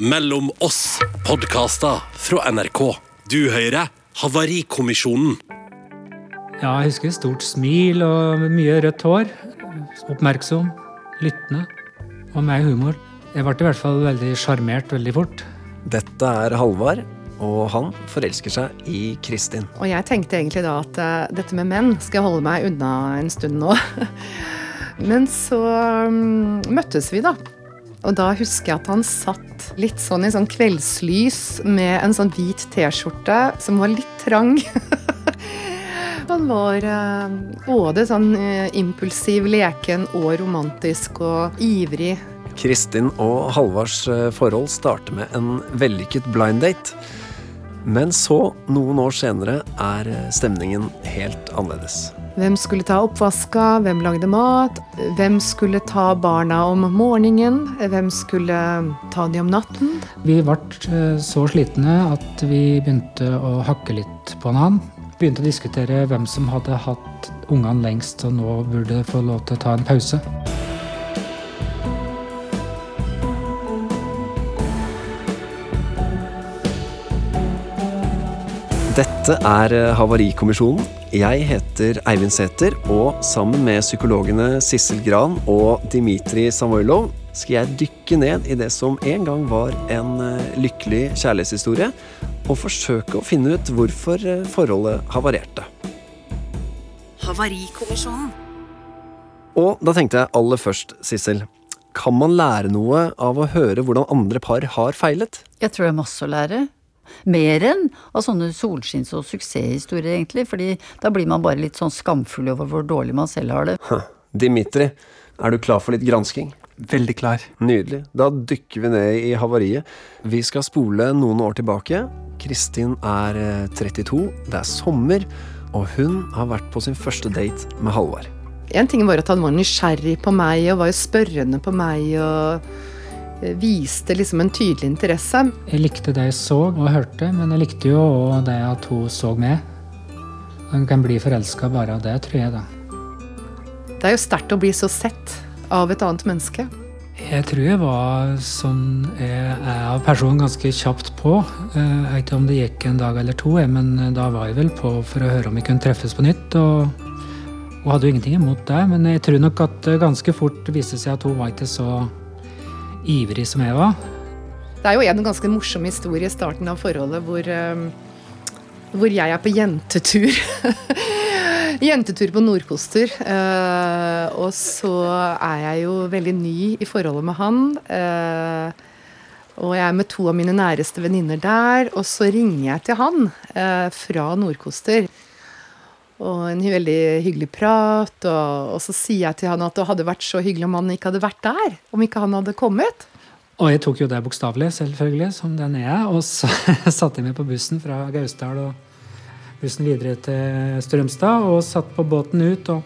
Mellom oss podkaster fra NRK. Du hører Havarikommisjonen. Ja, jeg husker stort smil og mye rødt hår. Oppmerksom, lyttende og med humor. Jeg ble i hvert fall veldig sjarmert veldig fort. Dette er Halvard, og han forelsker seg i Kristin. Og jeg tenkte egentlig da at uh, dette med menn skal jeg holde meg unna en stund nå. Men så um, møttes vi, da. Og da husker jeg at han satt litt sånn i sånn kveldslys med en sånn hvit T-skjorte som var litt trang. han var uh, både sånn uh, impulsiv, leken og romantisk og ivrig. Kristin og Halvards forhold starter med en vellykket blind date. Men så, noen år senere, er stemningen helt annerledes. Hvem skulle ta oppvaska, hvem lagde mat, hvem skulle ta barna om morgenen, hvem skulle ta de om natten? Vi ble så slitne at vi begynte å hakke litt på hverandre. Begynte å diskutere hvem som hadde hatt ungene lengst og nå burde få lov til å ta en pause. Dette er Havarikommisjonen. Jeg heter Eivind Sæther, og sammen med psykologene Sissel Gran og Dimitri Samoilov skal jeg dykke ned i det som en gang var en lykkelig kjærlighetshistorie, og forsøke å finne ut hvorfor forholdet havarerte. Havarikommisjonen. Og da tenkte jeg aller først, Sissel, kan man lære noe av å høre hvordan andre par har feilet? Jeg tror det er masse å lære. Mer enn av sånne solskinns- og suksesshistorier, egentlig. fordi da blir man bare litt sånn skamfull over hvor dårlig man selv har det. Dimitri, er du klar for litt gransking? Veldig klar. Nydelig. Da dykker vi ned i havariet. Vi skal spole noen år tilbake. Kristin er 32, det er sommer, og hun har vært på sin første date med Halvard. En ting var at han var nysgjerrig på meg og var jo spørrende på meg. og viste liksom en tydelig interesse. Jeg likte det jeg så og hørte, men jeg likte jo òg det at hun så med. Man kan bli forelska bare av det, tror jeg, da. Det er jo sterkt å bli så sett av et annet menneske. Jeg tror jeg var sånn jeg er av person ganske kjapt på. Jeg vet ikke om det gikk en dag eller to, men da var jeg vel på for å høre om vi kunne treffes på nytt. og hun hadde jo ingenting imot det, men jeg tror nok at det ganske fort viste seg at hun var ikke så ivrig som jeg var. Det er jo en ganske morsom historie i starten av forholdet hvor, hvor jeg er på jentetur. jentetur på Nordkoster. og så er jeg jo veldig ny i forholdet med han. og jeg er med to av mine næreste venninner der. Og så ringer jeg til han fra Nordkoster. Og en veldig hyggelig prat. Og, og, så sier jeg til han at det hadde vært så hyggelig om han ikke hadde vært der. Om ikke han hadde kommet. Og jeg tok jo det bokstavelig, selvfølgelig, som den er. Og så satte jeg meg på bussen fra Gausdal og bussen videre til Strømstad. Og satt på båten ut og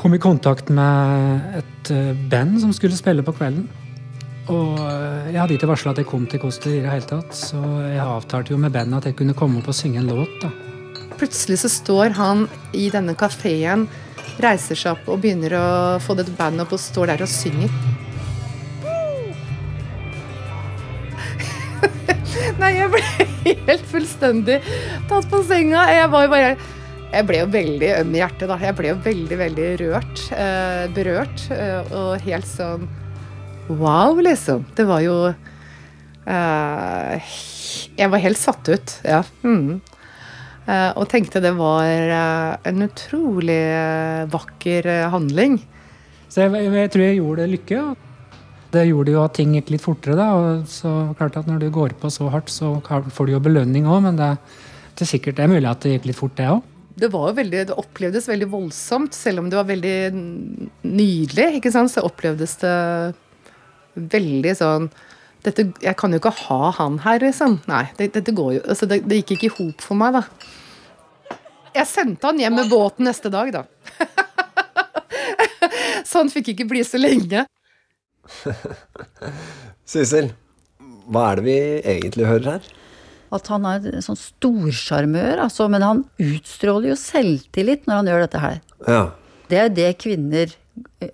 kom i kontakt med et band som skulle spille på kvelden. Og jeg hadde ikke varsla at jeg kom til Koster i det hele tatt, så jeg avtalte jo med bandet at jeg kunne komme opp og synge en låt. da. Plutselig så står han i denne kafeen, reiser seg opp og begynner å få dette bandet opp og står der og synger. Nei, jeg ble helt fullstendig tatt på senga. Jeg bare Jeg ble jo veldig øm i hjertet, da. Jeg ble jo veldig, veldig rørt. Eh, berørt. Eh, og helt sånn Wow, liksom. Det var jo eh, Jeg var helt satt ut. Ja. Mm. Uh, og tenkte det var uh, en utrolig uh, vakker handling. Så jeg, jeg, tror jeg gjorde lykke. Det gjorde jo at ting gikk litt fortere. da, og så klart at Når du går på så hardt, så får du jo belønning òg, men det, det, er sikkert det er mulig at det gikk litt fort, det òg. Det, var jo veldig, det opplevdes veldig voldsomt, selv om det var veldig nydelig. ikke sant, Så opplevdes det veldig sånn dette, jeg kan jo ikke ha han her, liksom. Nei, det, dette går jo altså det, det gikk ikke i hop for meg, da. Jeg sendte han hjem med båten neste dag, da. så han fikk ikke bli så lenge. Sissel, hva er det vi egentlig hører her? At han er en sånn storsjarmør, altså. Men han utstråler jo selvtillit når han gjør dette her. Ja. Det er det kvinner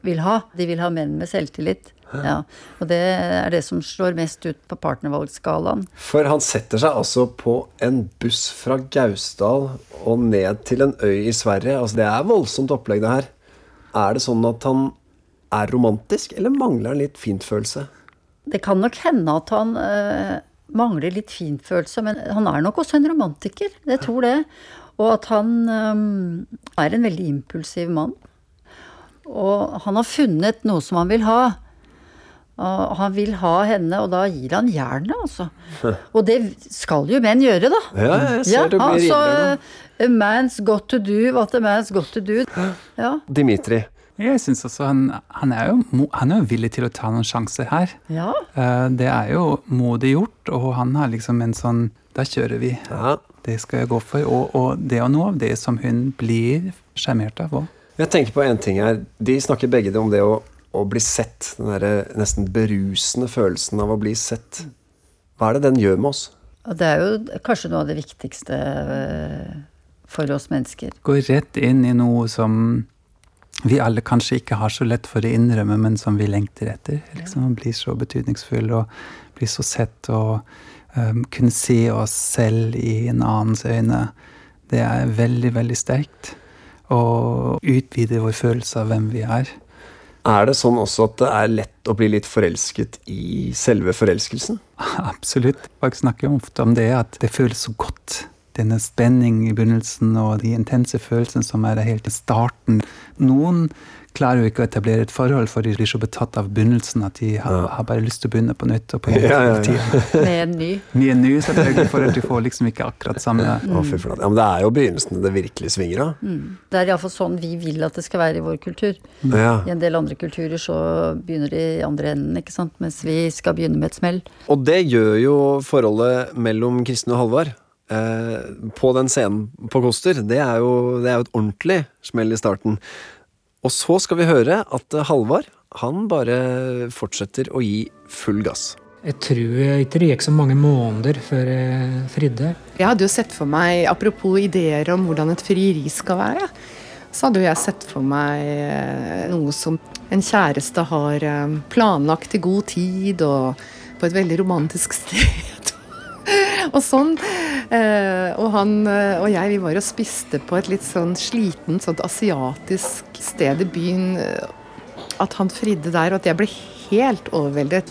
vil ha. De vil ha menn med selvtillit. Ja, og det er det som slår mest ut på partnervalgsskalaen. For han setter seg altså på en buss fra Gausdal og ned til en øy i Sverige. Altså, det er voldsomt opplegg, det her. Er det sånn at han er romantisk, eller mangler han litt fintfølelse? Det kan nok hende at han øh, mangler litt fintfølelse, men han er nok også en romantiker. Jeg tror det. Og at han øh, er en veldig impulsiv mann. Og han har funnet noe som han vil ha. Og han vil ha henne, og da gir han jernet, altså. Og det skal jo menn gjøre, da. Ja, jeg ser Ja, det blir altså. A man's got to do what a man's got to do. Ja. Dimitri. Jeg syns også han, han, er jo, han er jo villig til å ta noen sjanser her. ja. Eh, Det er jo modig gjort, og han har liksom en sånn Da kjører vi. Ja. Det skal jeg gå for. Og, og det er noe av det som hun blir sjarmert av òg. Jeg tenker på en ting her. De snakker begge om det å, å bli sett. Den der nesten berusende følelsen av å bli sett. Hva er det den gjør med oss? Og det er jo kanskje noe av det viktigste øh, for oss mennesker. Gå rett inn i noe som vi alle kanskje ikke har så lett for å innrømme, men som vi lengter etter. Liksom, å bli så betydningsfull og bli så sett og um, kunne se oss selv i en annens øyne. Det er veldig, veldig sterkt. Og utvide vår følelse av hvem vi er. Er det sånn også at det er lett å bli litt forelsket i selve forelskelsen? Absolutt. Folk snakker jo ofte om det, at det føles så godt. Denne spenning i begynnelsen og de intense følelsene som er helt i starten. Noen klarer jo ikke å etablere et forhold, for de blir så betatt av begynnelsen at de har, har bare lyst til å begynne på nytt og på nytt. Ja, ja, ja. Med en ny. Mye ny, selvfølgelig, for at de får liksom ikke akkurat samme Å, fy flate. Ja, men det er jo begynnelsen det virkelig svinger av. Det er iallfall sånn vi vil at det skal være i vår kultur. Ja. I en del andre kulturer så begynner de i andre enden, ikke sant. Mens vi skal begynne med et smell. Og det gjør jo forholdet mellom Kristin og Halvard eh, på den scenen på Koster. Det er, jo, det er jo et ordentlig smell i starten. Og så skal vi høre at eh, Halvard han bare fortsetter å gi full gass. Jeg tror ikke det gikk så mange måneder før jeg fridde. Jeg hadde jo sett for meg, apropos ideer om hvordan et frieri skal være, så hadde jo jeg sett for meg eh, noe som en kjæreste har eh, planlagt i god tid og på et veldig romantisk sted. og sånn. Eh, og han eh, og jeg vi var og spiste på et litt sånn slitent, sånt asiatisk sted i byen. eh, At han fridde der, og at jeg ble helt overveldet.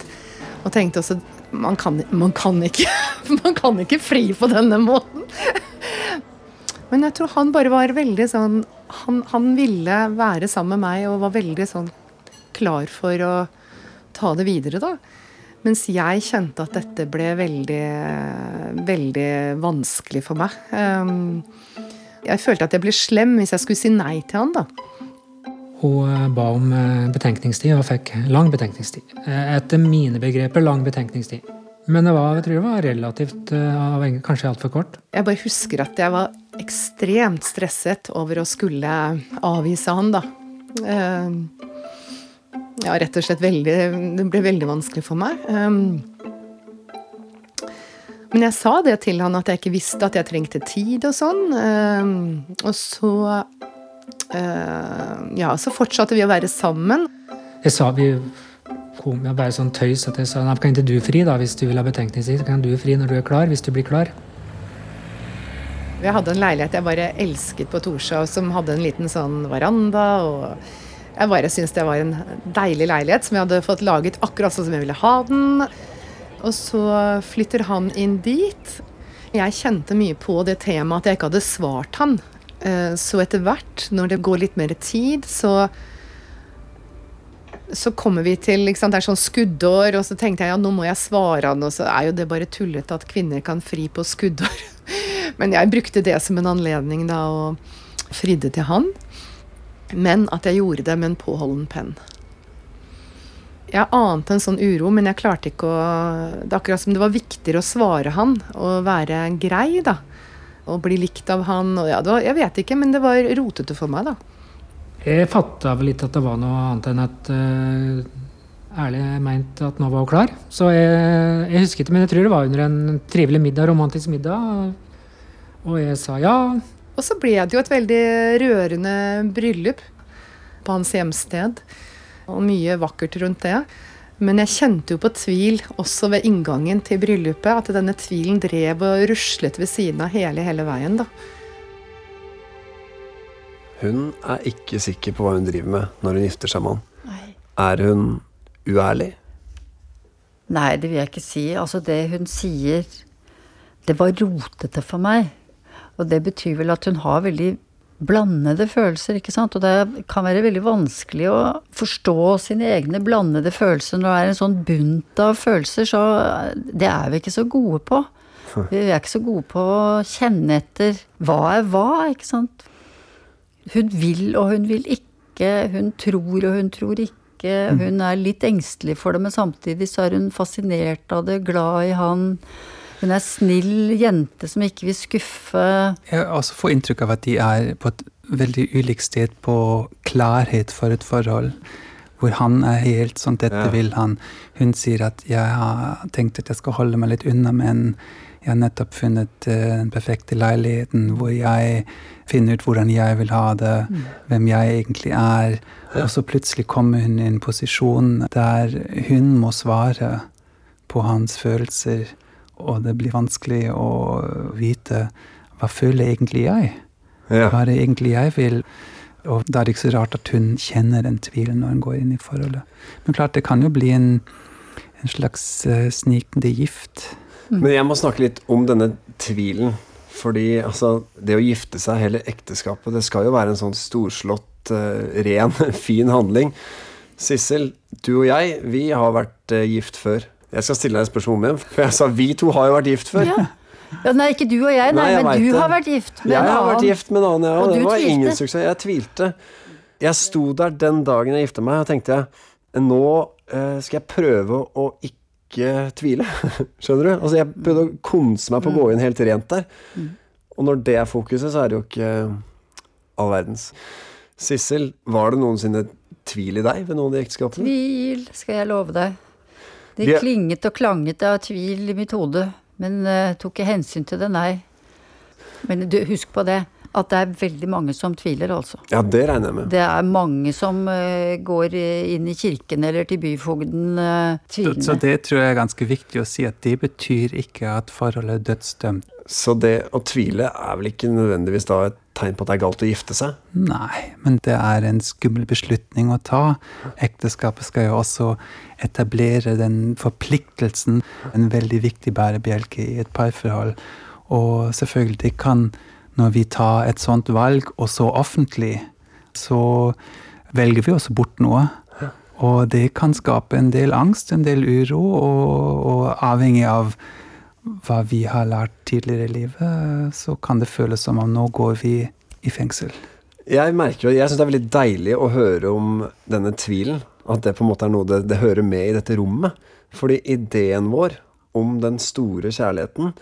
Og tenkte også man kan, man kan, ikke, man kan ikke fri på denne måten. Men jeg tror han bare var veldig sånn han, han ville være sammen med meg og var veldig sånn klar for å ta det videre, da. Mens jeg kjente at dette ble veldig, veldig vanskelig for meg. Um, jeg følte at jeg ble slem hvis jeg skulle si nei til han, da. Hun eh, ba om eh, betenkningstid og fikk lang betenkningstid. Eh, Etter mine begreper lang betenkningstid. Men det var, jeg tror det var relativt kanskje altfor kort. Jeg bare husker at jeg var ekstremt stresset over å skulle avvise han, da. Ja, rett og slett veldig Det ble veldig vanskelig for meg. Um, men jeg sa det til han at jeg ikke visste at jeg trengte tid og sånn. Um, og så uh, Ja, så fortsatte vi å være sammen. Jeg sa vi kom med bare sånn tøys at jeg sa nei, kan ikke du fri da, hvis du vil ha betenkningstid? Kan du fri når du er klar, hvis du blir klar. Jeg hadde en leilighet jeg bare elsket på Torshov, som hadde en liten sånn veranda. og Jeg bare syntes det var en deilig leilighet som jeg hadde fått laget akkurat sånn som jeg ville ha den. Og så flytter han inn dit. Jeg kjente mye på det temaet at jeg ikke hadde svart han. Eh, Så etter hvert, når det går litt mer tid, så så kommer vi til sant, Det er sånn skuddår, og så tenkte jeg ja, nå må jeg svare han, og så er jo det bare tullete at kvinner kan fri på skuddår. Men jeg brukte det som en anledning da og fridde til han. Men at jeg gjorde det med en påholden penn. Jeg ante en sånn uro, men jeg klarte ikke å Det er akkurat som det var viktigere å svare han og være grei, da. Og bli likt av han. Ja, var, jeg vet ikke, men det var rotete for meg, da. Jeg fatta vel litt at det var noe annet enn at uh, ærlig meint at nå var hun klar. Så jeg, jeg husker ikke, men jeg tror det var under en trivelig middag, romantisk middag. Og jeg sa ja. Og så ble det jo et veldig rørende bryllup på hans hjemsted. Og mye vakkert rundt det. Men jeg kjente jo på tvil også ved inngangen til bryllupet. At denne tvilen drev og ruslet ved siden av hele, hele veien. da. Hun er ikke sikker på hva hun driver med når hun gifter seg med han. Er hun uærlig? Nei, det vil jeg ikke si. Altså, det hun sier, det var rotete for meg. Og det betyr vel at hun har veldig blandede følelser, ikke sant. Og det kan være veldig vanskelig å forstå sine egne blandede følelser når det er en sånn bunt av følelser, så det er vi ikke så gode på. Vi er ikke så gode på å kjenne etter hva er hva, ikke sant. Hun vil og hun vil ikke, hun tror og hun tror ikke. Hun er litt engstelig for det, men samtidig så er hun fascinert av det, glad i han. Hun er snill jente som ikke vil skuffe. Jeg også får inntrykk av at de er på et veldig ulikt sted på klarhet for et forhold. Hvor han er helt sånn 'dette Ja. vil han'. Hun sier at 'jeg har tenkt at jeg skal holde meg litt unna', men jeg har nettopp funnet eh, den perfekte leiligheten hvor jeg finner ut hvordan jeg vil ha det, hvem jeg egentlig er. Og så plutselig kommer hun i en posisjon der hun må svare på hans følelser, og det blir vanskelig å vite hva føler egentlig jeg? Ja. Hva er det egentlig jeg vil? Og da er det ikke så rart at hun kjenner den tvilen når hun går inn i forholdet. Men klart, det kan jo bli en, en slags uh, snikende gift. Men jeg må snakke litt om denne tvilen. Fordi altså, det å gifte seg, hele ekteskapet, det skal jo være en sånn storslått, uh, ren, fin handling. Sissel, du og jeg, vi har vært uh, gift før. Jeg skal stille deg et spørsmål om igjen, for jeg sa vi to har jo vært gift før. Ja. Ja, nei, ikke du og jeg, nei, Nei, jeg men du det. har vært gift med Jeg en har vært gift med en annen, ja. Og Og det du var tvilte. ingen suksess. Jeg tvilte. Jeg sto der den dagen jeg gifta meg, og tenkte jeg nå eh, skal jeg prøve å ikke tvile. Skjønner du? Altså, jeg prøvde å konse meg på å gå inn helt rent der. Og når det er fokuset, så er det jo ikke all verdens. Sissel, var det noensinne tvil i deg ved noen av de ekteskapene? Tvil, skal jeg love deg. Det er- klinget og klanget av tvil i mitt hode, men uh, tok ikke hensyn til det, nei. Men du, husk på det, at det er veldig mange som tviler, altså. Ja, det regner jeg med. Det er mange som uh, går eh, inn i kirken eller til byfogden uh, tvilende. så det tror jeg er ganske viktig å si, at det betyr ikke at forholdet er dødsdømt. Så det å tvile er vel ikke nødvendigvis da et tegn på at det er galt å gifte seg? Nei, men det er en skummel beslutning å ta. Ekteskapet skal jo også etablere den forpliktelsen, en veldig viktig bærebjelke i et parforhold. Og selvfølgelig, kan, når vi tar et sånt valg, og så offentlig, så velger vi også bort noe. Og det kan skape en del angst, en del uro, og, og avhengig av hva vi har lært tidligere i livet, så kan det føles som om nå går vi i fengsel. Jeg merker jo, jeg syns det er veldig deilig å høre om denne tvilen. At det på en måte er noe det, det hører med i dette rommet. Fordi ideen vår om den store kjærligheten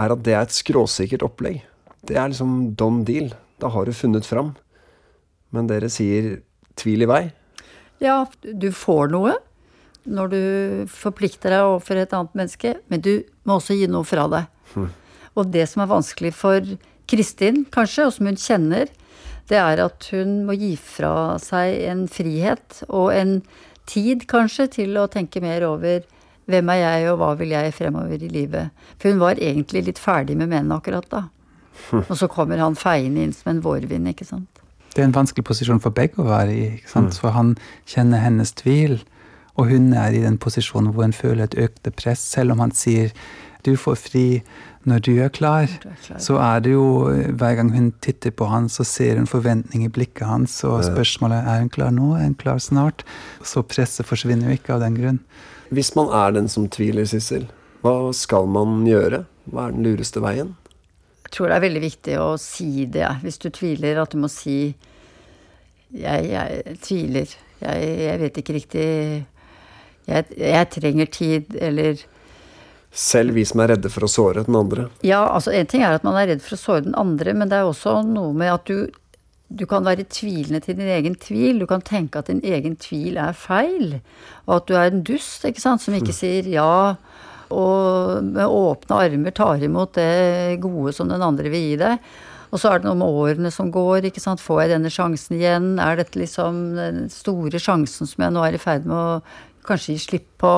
er at det er et skråsikkert opplegg. Det er liksom done deal. Da har du funnet fram. Men dere sier tvil i vei. Ja, du får noe når du forplikter deg overfor et annet menneske, men du må også gi noe fra deg. Og det som er vanskelig for Kristin, kanskje, og som hun kjenner, det er at hun må gi fra seg en frihet og en tid, kanskje, til å tenke mer over hvem er jeg, og hva vil jeg fremover i livet. For hun var egentlig litt ferdig med mennene akkurat da. Og så kommer han feiende inn som en vårvind, ikke sant. Det er en vanskelig posisjon for begge å være i. ikke sant? For han kjenner hennes tvil, og hun er i den posisjonen hvor hun føler et økte press. Selv om han sier 'du får fri når du er klar', du er klar. så er det jo hver gang hun titter på han, så ser hun forventning i blikket hans, og spørsmålet er hun klar nå, er hun klar snart? Så presset forsvinner jo ikke av den grunn. Hvis man er den som tviler, Sissel, hva skal man gjøre? Hva er den lureste veien? Tror det er veldig viktig å si det, hvis du tviler, at du må si jeg, jeg tviler. Jeg, jeg vet ikke riktig jeg, jeg trenger tid, eller Selv vi som er redde for å såre den andre. Ja, altså en ting er at man er redd for å såre den andre, men det er også noe med at du du kan være tvilende til din egen tvil. Du kan tenke at din egen tvil er feil. Og at du er en dust, ikke sant, som ikke sier ja. Og med åpne armer tar imot det gode som den andre vil gi deg. Og så er det noe med årene som går. ikke sant, Får jeg denne sjansen igjen? Er dette liksom den store sjansen som jeg nå er i ferd med å kanskje gi slipp på.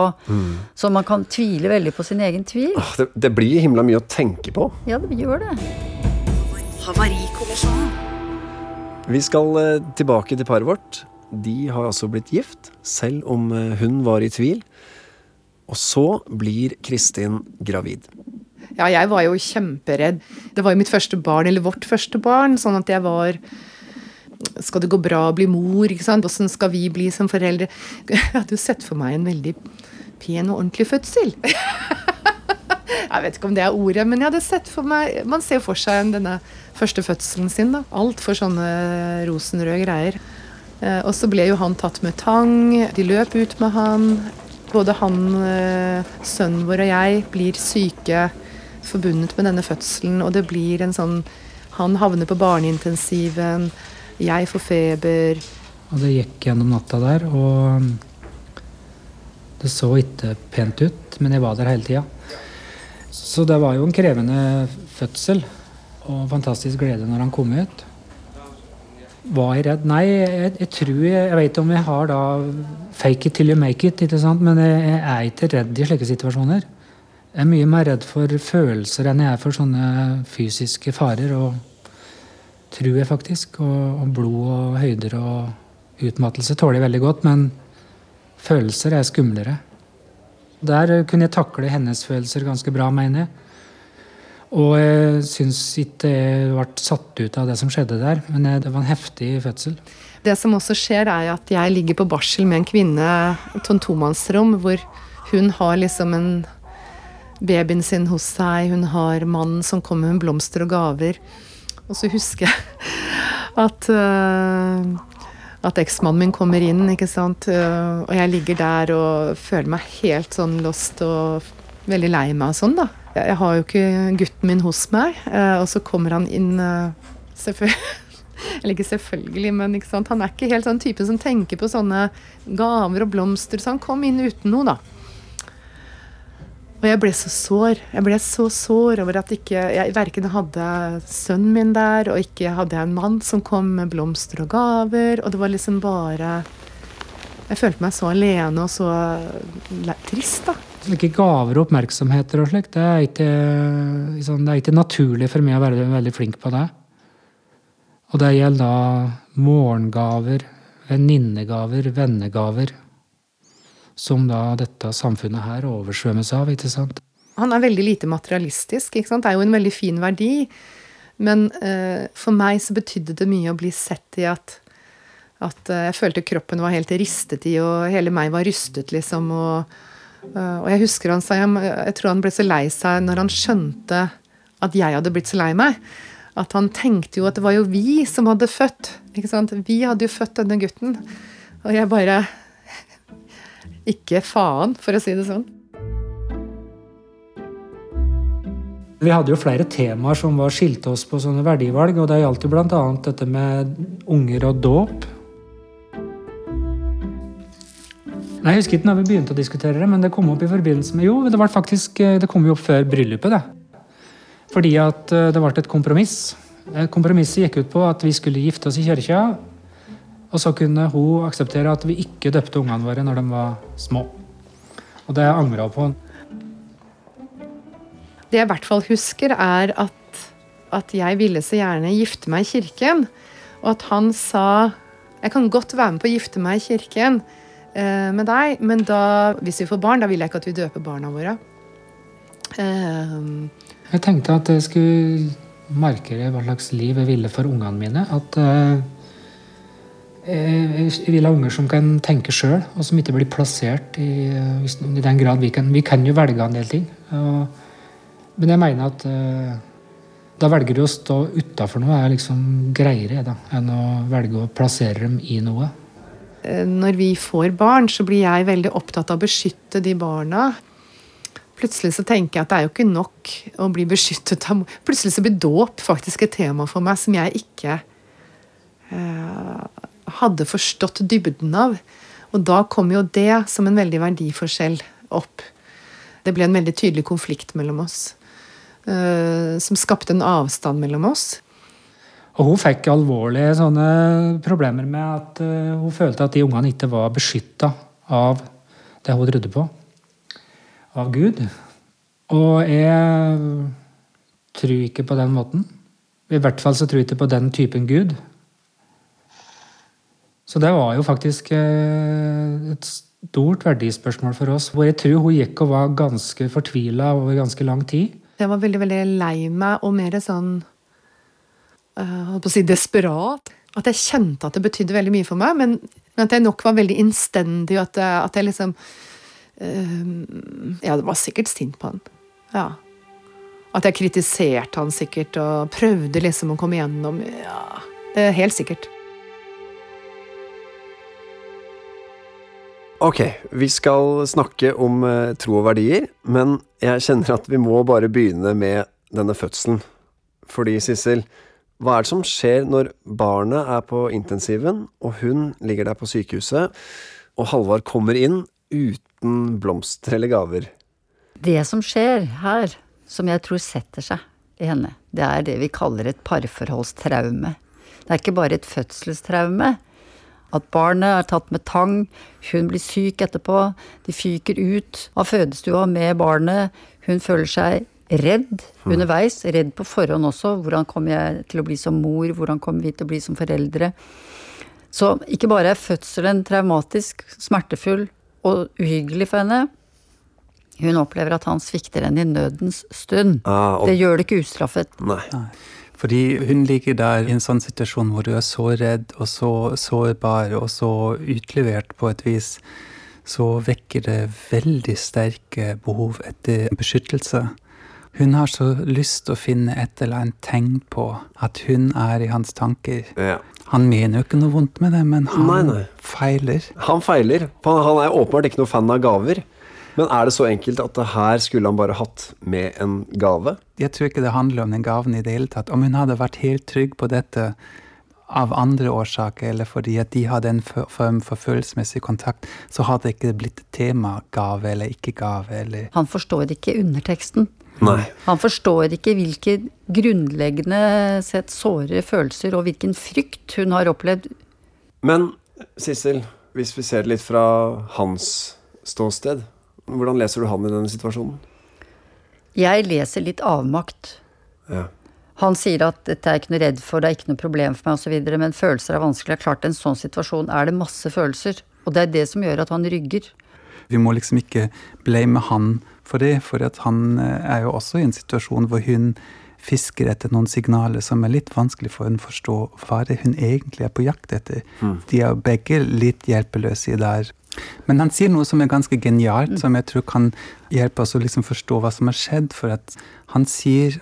Så man kan tvile veldig på sin egen tvil. Åh, Det, det blir himla mye å tenke på. Ja, det gjør det. Vi skal eh, tilbake til paret vårt. De har altså blitt gift, selv om eh, hun var i tvil. Og så blir Kristin gravid. Ja, jeg var jo kjemperedd. Det var jo mitt første barn, eller vårt første barn, sånn at jeg var Skal det gå bra å bli mor? ikke sant? Åssen skal vi bli som foreldre? Jeg hadde jo sett for meg en veldig pen og ordentlig fødsel. Jeg vet ikke om det er ordet, men jeg hadde sett for meg Man ser jo for seg denne første fødselen sin. da. Altfor sånne rosenrøde greier. Eh, Og så ble jo han tatt med tang. De løp ut med han. Både han, eh, sønnen vår og jeg blir syke forbundet med denne fødselen, og det blir en sånn Han havner på barneintensiven, jeg får feber. Og det gikk gjennom natta der, og um, det så ikke pent ut, men jeg var der hele tida. Så det var jo en krevende fødsel, og fantastisk glede når han kom ut. Var jeg redd? Nei, jeg, jeg tror jeg, jeg vet om jeg har da fake it till you make it, ikke sant? men jeg, jeg er ikke redd i slike situasjoner. Jeg er mye mer redd for følelser enn jeg er for sånne fysiske farer. og tror jeg faktisk. Og, og blod og høyder og utmattelse tåler jeg veldig godt, men følelser er skumlere. Der kunne jeg takle hennes følelser ganske bra, mener jeg. Og jeg syns ikke jeg ble satt ut av det som skjedde der, men det var en heftig fødsel. Det som også skjer, er at jeg ligger på barsel med en kvinne på et tomannsrom, hvor hun har liksom en babyen sin hos seg, hun har mannen som kommer med blomster og gaver. Og så husker jeg at, uh, at eksmannen min kommer inn, ikke sant. Uh, og jeg ligger der og føler meg helt sånn lost og veldig lei meg og sånn, da. Jeg, har jo ikke gutten min hos meg, uh, og så kommer han inn selvfølgelig eller ikke selvfølgelig, men ikke sant? han er ikke helt sånn typen som tenker på sånne gaver og blomster, så han kom inn uten noe, da. Og jeg ble så sår. Jeg ble så sår over at ikke, jeg verken hadde sønnen min der, og ikke hadde jeg en mann som kom med blomster og gaver. Og det var liksom bare Jeg følte meg så alene og så trist, da. Slike gaver og oppmerksomheter og slikt, det, er ikke, liksom, det er ikke naturlig for meg å være veldig flink på det. Og det gjelder da morgengaver, venninnegaver, vennegaver. Som da dette samfunnet her oversvømmes av, ikke sant. Han er veldig lite materialistisk. ikke sant? Det er jo en veldig fin verdi. Men eh, for meg så betydde det mye å bli sett i at, at eh, jeg følte kroppen var helt ristet i, og hele meg var rystet, liksom. Og, og jeg husker han sa jeg tror han ble så lei seg når han skjønte at jeg hadde blitt så lei meg. At han tenkte jo at det var jo vi som hadde født. ikke sant? Vi hadde jo født denne gutten. Og jeg bare Ikke faen, for å si det sånn. Vi hadde jo flere temaer som var skilte oss på sånne verdivalg, og det gjaldt jo bl.a. dette med unger og dåp. Nei, Jeg husker ikke når vi begynte å diskutere det, men det kom opp i forbindelse med Jo, det var faktisk, det kom jo opp før bryllupet, det. Fordi at eh, det ble et kompromiss. Eh, Kompromisset gikk ut på at vi skulle gifte oss i kirka, og så kunne hun akseptere at vi ikke døpte ungene våre når de var små. Og det angra hun på. Det jeg i hvert fall husker, er at, at jeg ville så gjerne gifte meg i kirken. Og at han sa Jeg kan godt være med på å gifte meg i kirken eh, med deg, men da, hvis vi får barn, da vil jeg ikke at vi døper barna våre. Eh, Jeg tenkte at jeg skulle markere hva slags liv jeg ville for ungene mine. At eh, jeg vil ha unger som kan tenke sjøl, og som ikke blir plassert i, eh, hvis- i den grad vi kan. Vi kan jo velge en del ting. Og, men jeg mener at eh, da velger du å stå utafor noe, er liksom greiere da, enn å velge å plassere dem i noe. Eh, når vi får barn, så blir jeg veldig opptatt av å beskytte de barna. Plutselig så tenker jeg at det er jo ikke nok å bli beskyttet av. Plutselig så blir dåp faktisk et tema for meg som jeg ikke eh, hadde forstått dybden av. Og da kom jo det som en veldig verdiforskjell opp. Det ble en veldig tydelig konflikt mellom oss. eh, som skapte en avstand mellom oss. Og hun fikk alvorlige sånne problemer med at eh, hun følte at de ungene ikke var beskytta av det hun trodde på av Gud. Og jeg tror ikke på den måten. I hvert fall så tror jeg ikke på den typen Gud. Så det var jo faktisk eh, et stort verdispørsmål for oss, hvor jeg tror hun gikk og var ganske fortvila over ganske lang tid. Jeg var veldig veldig lei meg og mer sånn holdt på å si desperat. At jeg kjente at det betydde veldig mye for meg, men, at jeg nok var veldig innstendig. At, at jeg liksom uh, Ja, det var sikkert sint på han. Ja. At jeg kritiserte han sikkert og prøvde liksom å komme gjennom. Ja, det er helt sikkert. Ok, vi skal snakke om uh, tro og verdier, men jeg kjenner at vi må bare begynne med denne fødselen. Fordi, Sissel, hva er det som skjer når barnet er på intensiven, og hun ligger der på sykehuset, og Halvard kommer inn uten blomster eller gaver? Det som skjer her, som jeg tror setter seg i henne, det er det vi kaller et parforholdstraume. Det er ikke bare et fødselstraume, at barnet er tatt med tang, hun blir syk etterpå, de fyker ut av fødestua med barnet, hun føler seg redd mm. underveis, redd på forhånd også. Hvordan kommer jeg til å bli som mor, hvordan kommer vi til å bli som foreldre? Så ikke bare er fødselen traumatisk, smertefull og uhyggelig for henne, hun opplever at han svikter henne i nødens stund. Ah, og... Det gjør det ikke ustraffet. Nei. Fordi hun ligger der i en sånn situasjon hvor du er så redd og så sårbar og så utlevert på et vis, så vekker det veldig sterke behov etter beskyttelse. Hun har så lyst til å finne et eller annet tegn på at hun er i hans tanker. Ja. Han mener jo ikke noe vondt med det, men han nei, nei. feiler. Han feiler. Han er åpenbart ikke noe fan av gaver. Men er det så enkelt at det her skulle han bare hatt med en gave? Jeg tror ikke det handler om den gaven i det hele tatt. Om hun hadde vært helt trygg på dette av andre årsaker, eller fordi at de hadde en form for følelsesmessig kontakt, så hadde det ikke blitt tema gave eller ikke gave. Eller Han forstår ikke underteksten. Nei. Han forstår ikke hvilke grunnleggende sett såre følelser og hvilken frykt hun har opplevd. Men Sissel, hvis vi ser det litt fra hans ståsted, hvordan leser du han i denne situasjonen? Jeg leser litt avmakt. Ja. Han sier at dette er ikke noe redd for, det er ikke noe problem for meg osv., men følelser er vanskelig. Det er klart, I en sånn situasjon er det masse følelser, og det er det som gjør at han rygger. Vi må liksom ikke blame han for det, for han eh, er jo også i en situasjon hvor hun fisker etter noen signaler som er litt vanskelig for henne å forstå hva det hun egentlig er på jakt etter. Mm. De er begge litt hjelpeløse i der. Men han sier noe som er ganske genialt, som jeg tror kan hjelpe oss å liksom forstå hva som har skjedd. For at han sier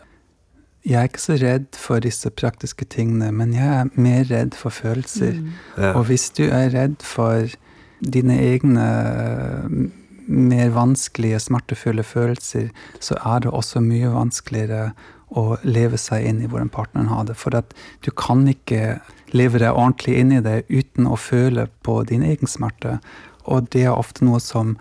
jeg er ikke så redd for disse praktiske tingene, men jeg er mer redd for følelser. Mm. Ja. Og hvis du er redd for dine egne mer vanskelige, smertefulle følelser, så er det også mye vanskeligere å leve seg inn i hvordan partneren har det. For at du kan ikke leve deg ordentlig inn i det uten å føle på din egen smerte. Og det er ofte noe som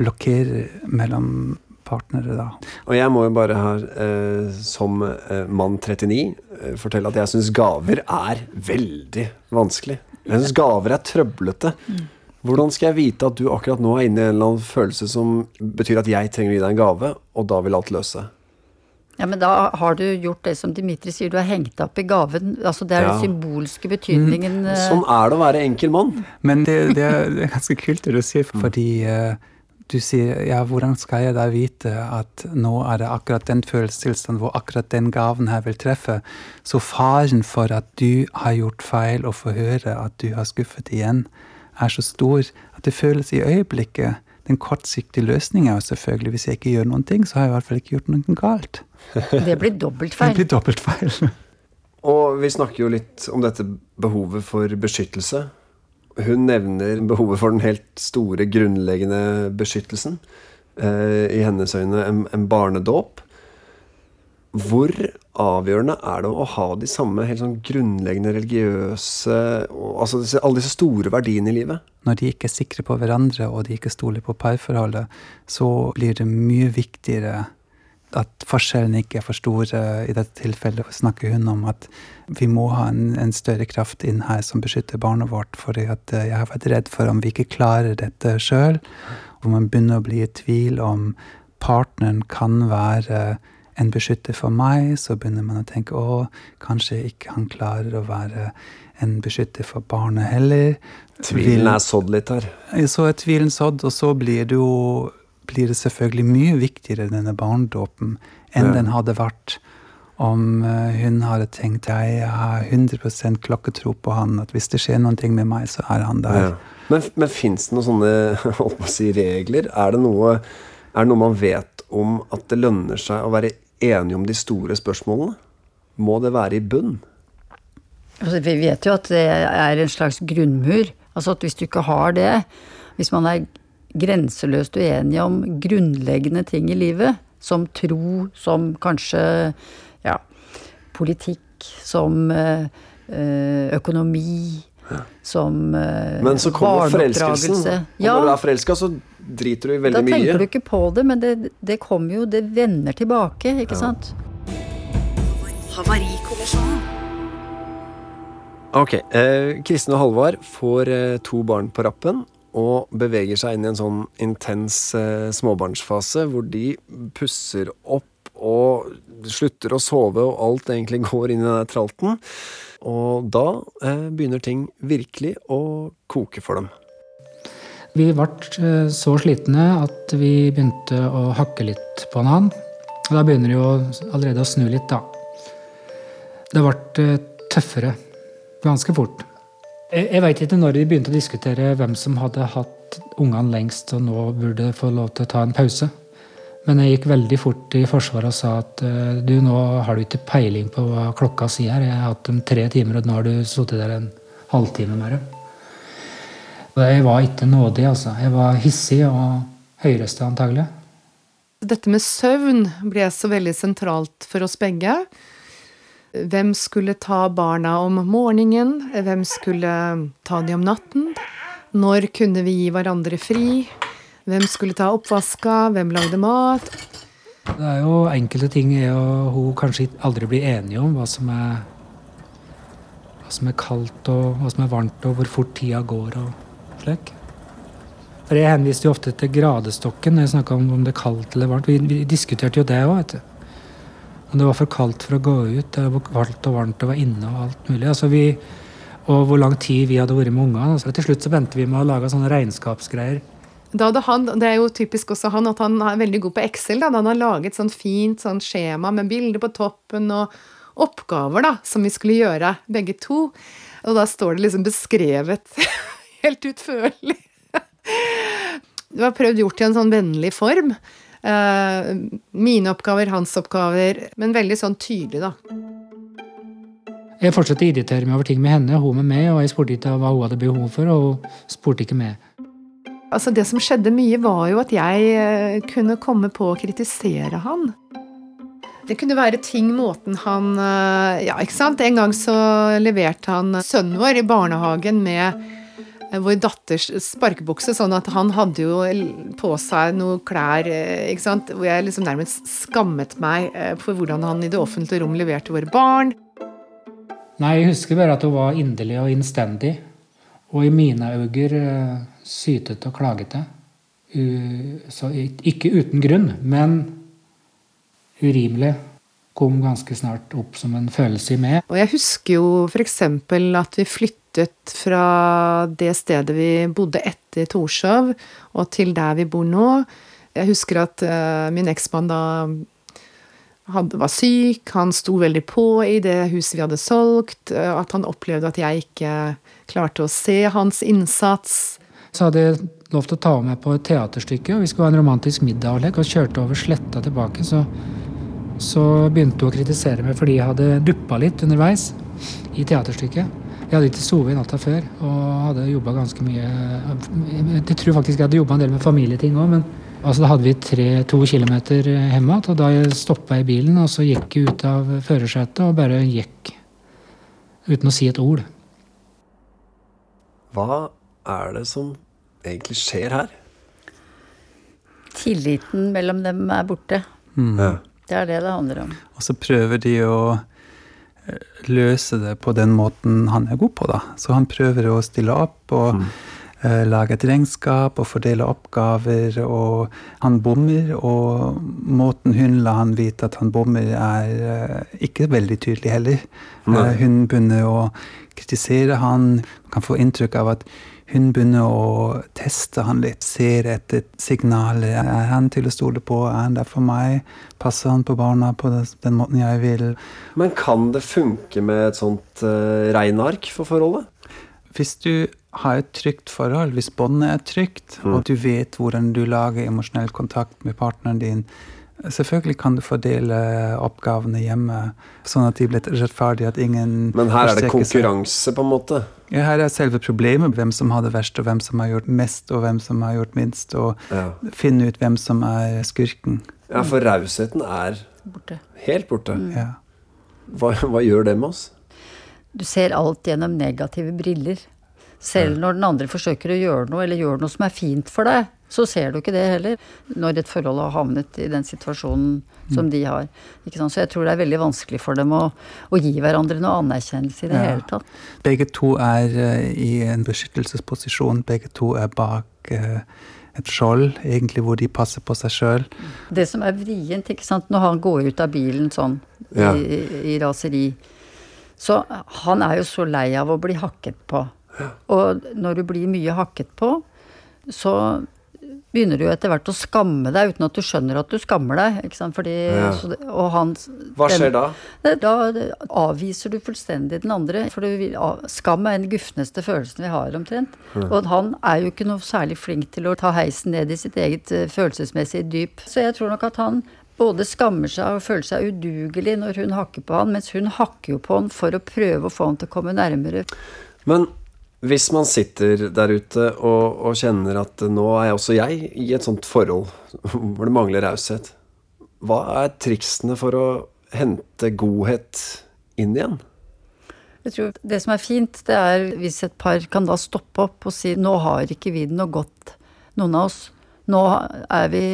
blokkerer mellom partnere, da. Og jeg må jo bare her, eh, som eh, mann 39, eh, fortelle at jeg syns gaver er veldig vanskelig. Jeg syns gaver er trøblete. Hvordan skal jeg vite at du akkurat nå er inne i en eller annen følelse som betyr at jeg trenger å gi deg en gave, og da vil alt løse? Ja, men da har du gjort det som Dimitri sier, du har hengt opp i gaven. Altså det er ja. den symbolske betydningen. Mm. Sånn er det å være enkel mann. Men det, det, er, det er, ganske kult det du sier, mm. fordi uh, du sier ja, hvordan skal jeg da vite at nå er det akkurat den følelsestilstanden hvor akkurat den gaven her vil treffe? Så faren for at du har gjort feil og får høre at du har skuffet igjen, er så stor at det føles i øyeblikket den kortsiktige løsningen er jo selvfølgelig hvis jeg ikke gjør noen ting, så har jeg i hvert fall ikke gjort noe galt. Det blir dobbeltfeil. Det blir dobbeltfeil. Og vi snakker jo litt om dette behovet for beskyttelse. Hun nevner behovet for den helt store, grunnleggende beskyttelsen. Eh, I hennes øyne en, en barnedåp. Hvor avgjørende er det å ha de samme helt sånn grunnleggende religiøse Altså disse, alle disse store verdiene i livet? Når de ikke er sikre på hverandre, og de ikke stoler på parforholdet, så blir det mye viktigere at forskjellene ikke er for store. I dette tilfellet snakker hun om at vi må ha en, en større kraft inn her som beskytter barnet vårt. For jeg har vært redd for om vi ikke klarer dette sjøl, hvor man begynner å bli i tvil om partneren kan være en beskytter for meg, så begynner man å tenke å, kanskje ikke han klarer å være en beskytter for barnet heller. Tvilen er sådd litt her. Så er tvilen sådd, og så blir det jo blir det selvfølgelig mye viktigere, denne barndåpen, enn Ja. den hadde vært om eh, hun hadde tenkt jeg har 100% klokketro på han, at hvis det skjer noen ting med meg, så er han der. Ja. Men, men fins det noen sånne si, regler? Er det, noe, er det noe man vet om at det lønner seg å være enige om de store spørsmålene? Må det være i bunn? Altså, vi vet jo at det er en slags grunnmur. Altså at hvis du ikke har det, hvis man er grenseløst uenig om grunnleggende ting i livet, som tro, som kanskje ja, politikk, som eh, eh, økonomi, som barneoppdragelse Men så kommer forelskelsen. Og når du er forelska, så driter du i da veldig mye. tenker du ikke på det, men det, det kommer jo, det vender tilbake, ikke sant? Havarikommisjonen. Ok, eh, Kristin og Halvard får eh, to barn på rappen og beveger seg inn i en sånn intens eh, småbarnsfase hvor de pusser opp og slutter å sove, og alt egentlig går inn i den der tralten. Og da eh, begynner ting virkelig å koke for dem. Vi ble eh, så slitne at vi begynte å hakke litt på annen. Og da begynner det jo allerede å snu litt, da. Det ble eh, tøffere ganske fort. Jeg veit ikke når vi begynte å diskutere hvem som hadde hatt ungene lengst og nå burde få lov til å ta en pause. Men jeg gikk veldig fort i forsvaret og sa at eh, du, nå har du ikke peiling på hva klokka sier. Jeg har hatt dem tre timer, og nå har du sittet der en halvtime med dem. Jeg var ikke nådig, altså. Jeg var hissig og høyreste antagelig. Dette med søvn ble så veldig sentralt for oss begge. Hvem skulle ta barna om morgenen? Hvem skulle ta de om natten? Når kunne vi gi hverandre fri? Hvem skulle ta oppvaska? Hvem lagde mat? Det er jo enkelte ting jeg og hun kanskje aldri blir enige om. Hva som er, hva som er kaldt og hva som er varmt, og hvor fort tida går og slik. For Jeg henviste jo ofte til gradestokken når jeg snakka om om det er kaldt eller varmt. Vi, vi diskuterte jo det òg. Om det var for kaldt for å gå ut, det var kaldt og varmt å være inne og alt mulig. Altså vi, og hvor lang tid vi hadde vært med ungene. Altså til slutt så endte vi med å lage sånne regnskapsgreier. Da hadde han, Det er jo typisk også han at han er veldig god på Excel. da, da Han har laget sånn fint sånn skjema med bilder på toppen og oppgaver da, som vi skulle gjøre, begge to. Og da står det liksom beskrevet helt utførlig. Det var prøvd gjort i en sånn vennlig form. Eh, mine oppgaver, hans oppgaver, men veldig sånn tydelig, da. Jeg fortsatte å irritere meg over ting med henne, hun med meg, og jeg spurte ikke hva hun hadde behov for, og hun spurte ikke meg. Altså Det som skjedde mye, var jo at jeg eh, kunne komme på å kritisere han. Det kunne være ting, måten han eh, Ja, ikke sant. En gang så leverte han sønnen vår i barnehagen med vår datters sparkebukse, sånn at han hadde jo på seg noe klær, eh, ikke sant. Hvor jeg liksom nærmest skammet meg eh, for hvordan han i det offentlige rom leverte våre barn. Nei, jeg husker bare at hun var inderlig og innstendig. Og i mine øyne sytet og klagete. U så ikke uten grunn, men urimelig. Kom ganske snart opp som en følelse i meg. Og jeg husker jo f.eks. at vi flyttet fra det stedet vi bodde etter Torshov, og til der vi bor nå. Jeg husker at uh, min eksmann da hadde, var syk, han sto veldig på i det huset vi hadde solgt, eh, at han opplevde at jeg ikke klarte å se hans innsats. Så hadde jeg lov til å ta med på et teaterstykke, og vi skulle ha en romantisk middag og kjørte over sletta tilbake. Så, så begynte hun å kritisere meg fordi jeg hadde duppa litt underveis i teaterstykket. Jeg hadde ikke sovet natta før og hadde jobba ganske mye Jeg tror faktisk jeg hadde jobba en del med familieting òg, men altså, da hadde vi tre, to kilometer hjem igjen. Og da jeg stoppa i bilen, og så gikk jeg ut av førersetet og bare gikk uten å si et ord. Hva er det som egentlig skjer her? Tilliten mellom dem er borte. Ja. Det er det det handler om. Og så prøver de å eh, løse det på den måten han er god på, da. Så han prøver å stille opp og eh, lage et regnskap og fordele oppgaver, og han bommer. Og måten hun la han vite at han bommer, er uh, ikke veldig tydelig heller. Eh, hun begynner å kritisere han. Man kan få inntrykk av at hun begynner å teste han litt, ser etter signaler. Er han til å stole på? Er han der for meg? Passer han på barna på den, måten jeg vil? Men kan det funke med et sånt uh, regneark for forholdet? Hvis du har et trygt forhold, hvis båndet er trygt, Mm. og du vet hvordan du lager emosjonell kontakt med partneren din, selvfølgelig kan du fordele oppgavene hjemme, sånn at de blir rettferdige, at ingen Men her er det konkurranse, på en måte. Ja, her er selve problemet hvem som har det verst, og hvem som har gjort mest, og hvem som har gjort minst, og Ja, finne ut hvem som er skurken. ja for rausheten er Borte. helt borte. Ja. Hva, hva gjør det med oss? Du ser alt gjennom negative briller. Selv når den andre forsøker å gjøre noe, eller gjør noe som er fint for deg, så ser du ikke det heller. Når et forhold har havnet i den situasjonen som de har. Ikke sant? Så jeg tror det er veldig vanskelig for dem å, å gi hverandre noe anerkjennelse i det Ja. hele tatt. Begge to er eh, i en beskyttelsesposisjon. Begge to er bak eh, et skjold, egentlig hvor de passer på seg sjøl. Det som er vrient, ikke sant, når han går ut av bilen sånn Ja. i, i, i raseri Så han er jo så lei av å bli hakket på. Og når du blir mye hakket på, så begynner du etter hvert å skamme deg uten at du skjønner at du skammer deg. Ikke sant? Fordi, Ja. det, og han, Hva den- skjer da? det- Da avviser du fullstendig den andre. For du vil, skam er den gufneste følelsen vi har, omtrent. Og han er jo ikke noe særlig flink til å ta heisen ned i sitt eget eh, følelsesmessige dyp. Så jeg tror nok at han både skammer seg og føler seg udugelig når hun hakker på han, mens hun hakker jo på han for å prøve å få han til å komme nærmere. Men hvis man sitter der ute og, og kjenner at nå er også jeg i et sånt forhold hvor det mangler raushet, hva er triksene for å hente godhet inn igjen? Jeg tror Det som er fint, det er hvis et par kan da stoppe opp og si nå har ikke vi det noe godt, noen av oss. Nå er vi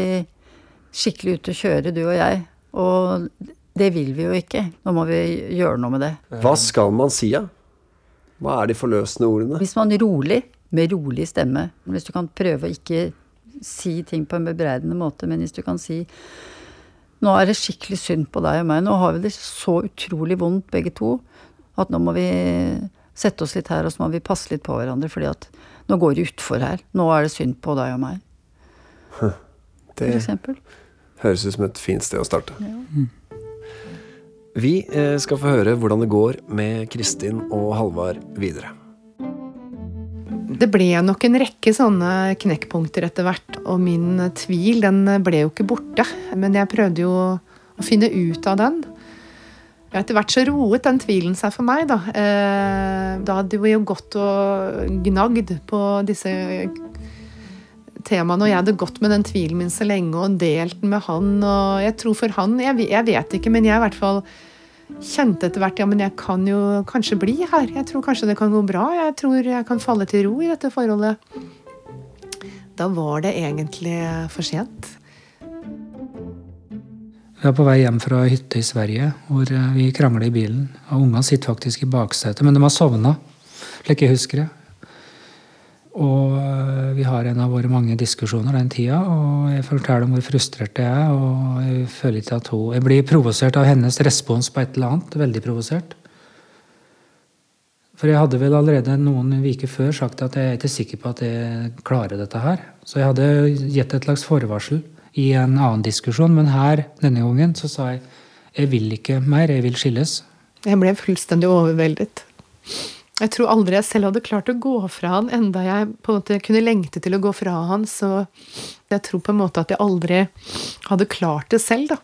skikkelig ute å kjøre, du og jeg. Og det vil vi jo ikke. Nå må vi gjøre noe med det. Hva skal man si, da? Hva er de forløsende ordene? Hvis man rolig, med rolig stemme Hvis du kan prøve å ikke si ting på en bebreidende måte, men hvis du kan si nå er det skikkelig synd på deg og meg. Nå har vi det så utrolig vondt begge to at nå må vi sette oss litt her, og så må vi passe litt på hverandre, fordi at nå går det utfor her. Nå er det synd på deg og meg, for Det eksempel. høres ut som et fint sted å starte. Vi eh, skal få høre hvordan det går med Kristin og Halvard videre. Det ble nok en rekke sånne knekkpunkter etter hvert, og min tvil den ble jo ikke borte. Men jeg prøvde jo å finne ut av den. Etter hvert så roet den tvilen seg for meg, da. Eh, Da hadde vi jo gått og gnagd på disse temaene, og jeg hadde gått med den tvilen min så lenge og delt den med han. Og jeg tror for han Jeg, jeg vet ikke, men jeg i hvert fall kjente etter hvert ja, men jeg kan jo kanskje bli her. Jeg tror kanskje det kan gå bra. Jeg tror jeg kan falle til ro i dette forholdet. Da var det egentlig for sent. Vi er på vei hjem fra hytte i Sverige hvor eh, vi krangler i bilen. Og Ungene sitter faktisk i baksetet, men de har sovna, slik jeg husker det. Og eh, vi har en av våre mange diskusjoner den tida, og jeg forteller om hvor frustrert jeg er. Og jeg føler ikke at hun Jeg blir provosert av hennes respons på et eller annet. Veldig provosert. For jeg hadde vel allerede noen uker før sagt at jeg er ikke sikker på at jeg klarer dette her. Så jeg hadde gitt et slags forvarsel i en annen diskusjon, men her denne gangen så sa jeg jeg vil ikke mer, jeg vil skilles. Jeg ble fullstendig overveldet. Jeg tror aldri jeg selv hadde klart å gå fra han, enda jeg på en måte kunne lengte til å gå fra han. Så jeg tror på en måte at jeg aldri hadde klart det selv, da.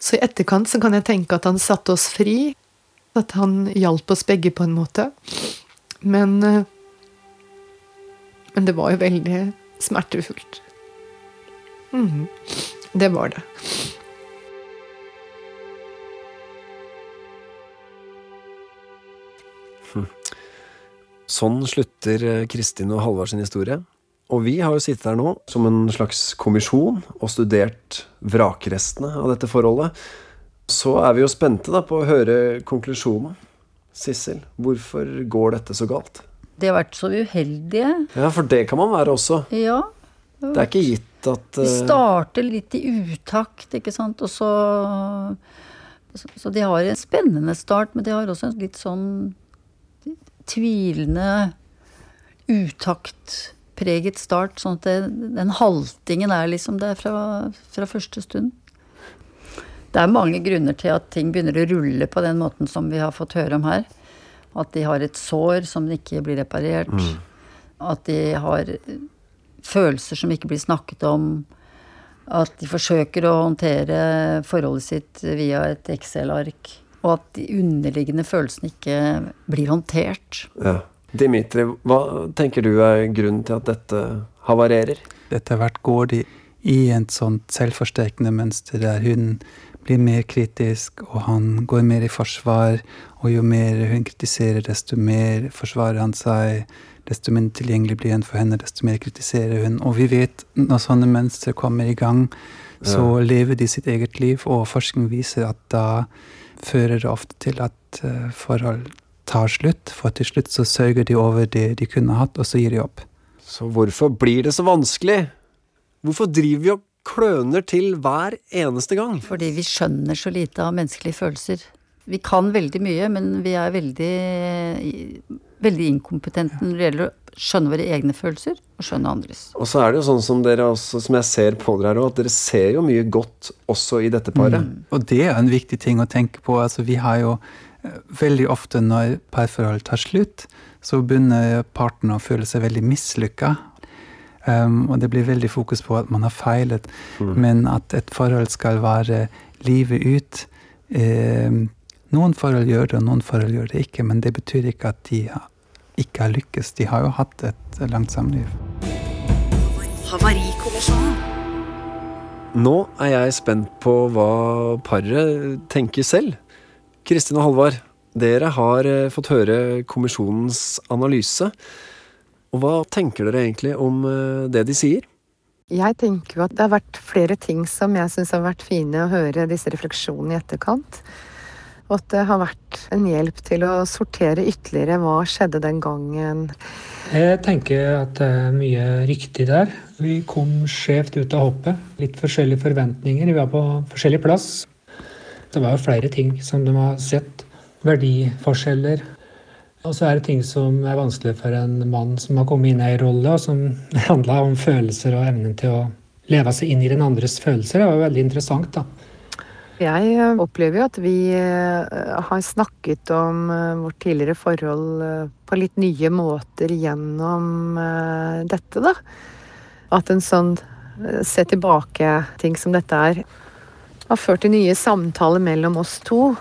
Så i etterkant så kan jeg tenke at han satte oss fri. At han hjalp oss begge på en måte. Men eh, Men det var jo veldig smertefullt. Mm. Det var det. Sånn slutter eh, Kristin og Halvard sin historie. Og vi har jo sittet her nå som en slags kommisjon og studert vrakrestene av dette forholdet. Så er vi jo spente da på å høre konklusjonen. Sissel, hvorfor går dette så galt? De har vært så uheldige. Ja, for det kan man være også. Ja. Det er ikke gitt at De eh, starter litt i utakt, ikke sant, og så Så de har en spennende start, men de har også en litt sånn tvilende, utaktpreget start. Sånn at det, den haltingen er liksom der fra, fra første stund. Det er mange grunner til at ting begynner å rulle på den måten som vi har fått høre om her. At de har et sår som ikke blir reparert. At de har følelser som ikke blir snakket om. At de forsøker å håndtere forholdet sitt via et Excel-ark. Og at de underliggende følelsene ikke blir håndtert. ja. Dimitri, hva tenker du er grunnen til at dette havarerer? Etter hvert går de i et sånt selvforsterkende mønster der hun blir mer kritisk, og han går mer i forsvar. Og jo mer hun kritiserer, desto mer forsvarer han seg. Desto mindre tilgjengelig blir han for henne, desto mer kritiserer hun. Og vi vet når sånne mønstre kommer i gang, så lever de sitt eget liv, og forskning viser at da fører det ofte til at eh, forhold tar slutt. For til slutt så sørger de over det de kunne hatt, og så gir de opp. Så hvorfor blir det så vanskelig? Hvorfor driver vi og kløner til hver eneste gang? Fordi vi skjønner så lite av menneskelige følelser. Vi kan veldig mye, men vi er veldig, veldig inkompetente når det gjelder å skjønne våre egne følelser og skjønne andres. Og så er det jo sånn som dere også, som jeg ser på dere her òg, at dere ser jo mye godt også i dette paret. Og det er en viktig ting å tenke på. Altså, vi har jo eh, veldig ofte når parforhold tar slutt, så begynner partene å føle seg veldig mislykka. Um, og det blir veldig fokus på at man har feilet. Men at et forhold skal vare livet ut um, Noen forhold gjør det, og noen forhold gjør det ikke. Men det betyr ikke at de ikke har lykkes. De har jo hatt et langt samliv. Nå er jeg spent på hva paret tenker selv. Kristin og Halvard, dere har eh, fått høre kommisjonens analyse. Og hva tenker dere egentlig om eh, det de sier? Jeg tenker jo at det har vært flere ting som jeg syns har vært fine å høre disse refleksjonene i etterkant. Og at det har vært en hjelp til å sortere ytterligere hva skjedde den gangen. Jeg tenker at det er mye riktig der. Vi kom skjevt ut av hoppet. Litt forskjellige forventninger. Vi var på forskjellig plass. Det var jo flere ting som de har sett. Verdiforskjeller. Og så er det ting som er vanskelig for en mann som har kommet inn i en rolle, og som handla om følelser og evnen til å leve seg inn i den andres følelser. Det var jo veldig interessant, da. Jeg eh, opplever jo at vi eh, har snakket om eh, vårt tidligere forhold på litt nye måter gjennom dette, da. At en sånn se tilbake-ting som dette er, har ført til nye samtaler mellom oss to,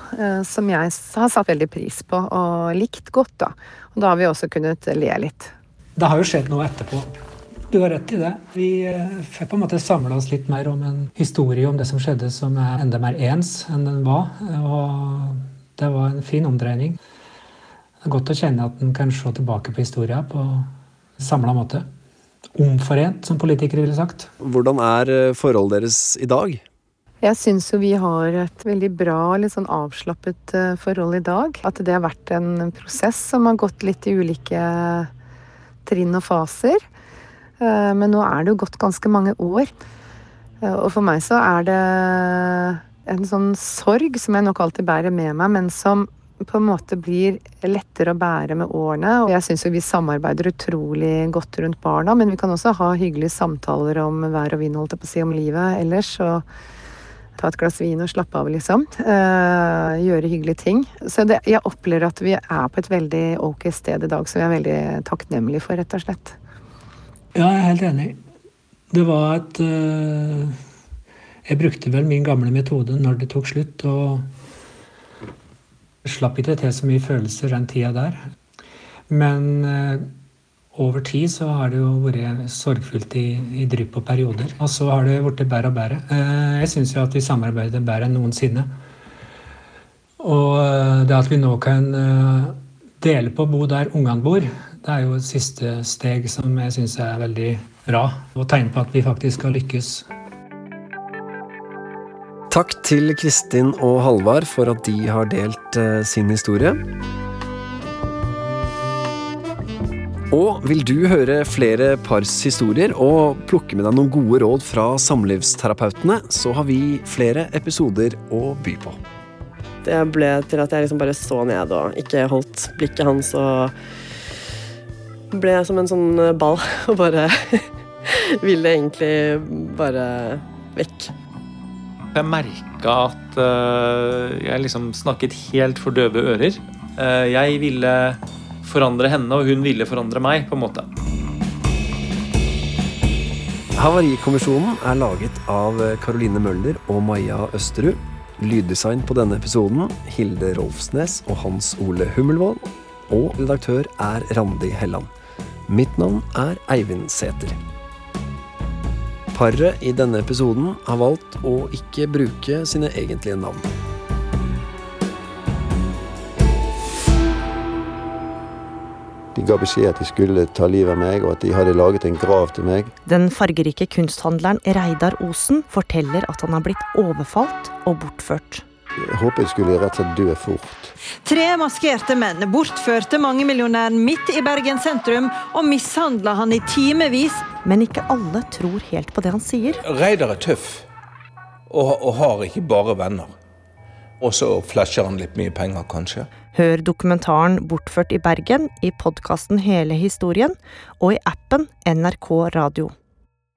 som jeg har satt veldig pris på og likt godt, da. Og da har vi også kunnet le litt. Det har jo skjedd noe etterpå. Du har rett i det. Vi eh, får på en måte samla oss litt mer om en historie om det som skjedde, som er enda mer ens enn den var. Og det var en fin omdreining. Det er godt å kjenne at en kan se tilbake på historia på samla måte. Omforent, som politikere ville sagt. Hvordan er eh, forholdet deres i dag? Jeg syns jo vi har et veldig bra, litt sånn avslappet eh, forhold i dag. At det har vært en prosess som har gått litt i ulike trinn og faser. Eh, Men nå er det jo gått ganske mange år. Eh, Og for meg så er det en sånn sorg som jeg nok alltid bærer med meg, men som på en måte blir lettere å bære med årene. Og jeg syns jo vi samarbeider utrolig godt rundt barna, men vi kan også ha hyggelige samtaler om vær og vind, holdt jeg på å si, om livet ellers. og ta et glass vin og slappe av, liksom. Eh, gjøre hyggelige ting. Så det, jeg opplever at vi er på et veldig ok sted i dag, som jeg er veldig takknemlig for, rett og slett. Ja, jeg er helt enig. Det var et uh, Jeg brukte vel min gamle metode når det tok slutt, og slapp ikke til så mye følelser den tida der. Men uh, over tid så har det jo vært sorgfullt i, i drypp og perioder. Og så har det blitt bedre og bedre. Uh, jeg syns jo at vi samarbeider bedre enn noensinne. Og det at vi nå kan dele på å bo der ungene bor, det er jo et siste steg som jeg syns er veldig bra. Og tegn på at vi faktisk skal lykkes. Takk til Kristin og Halvard for at de har delt eh, sin historie. Og vil du høre flere pars historier og plukke med deg noen gode råd fra samlivsterapeutene, så har vi flere episoder å by på. Det ble til at jeg liksom bare så ned og ikke holdt blikket hans og ble som en sånn ball og bare ville egentlig bare vekk. Jeg merka at uh, jeg liksom snakket helt for døve ører. Uh, jeg ville forandre henne, og hun ville forandre meg, på en måte. Havarikommisjonen er laget av Caroline Møller og Maja Østerud. Lyddesign på denne episoden Hilde Rolfsnes og Hans Ole Hummelvold. Og redaktør er Randi Helland. Mitt navn er Eivind Sæther. Paret i denne episoden har valgt å ikke bruke sine egentlige navn. De ga beskjed at de skulle ta livet av meg, og at de hadde laget en grav til meg. Den fargerike kunsthandleren Reidar Osen forteller at han har blitt overfalt og bortført. Jeg håpet jeg skulle rett og slett dø fort. Tre maskerte menn bortførte mangemillionæren midt i Bergen sentrum og mishandla han i timevis. Men ikke alle tror helt på det han sier. Reidar er tøff, og, og har ikke bare venner. Og så flasher han litt mye penger, kanskje. Hør dokumentaren 'Bortført i Bergen' i podkasten Hele historien og i appen NRK Radio.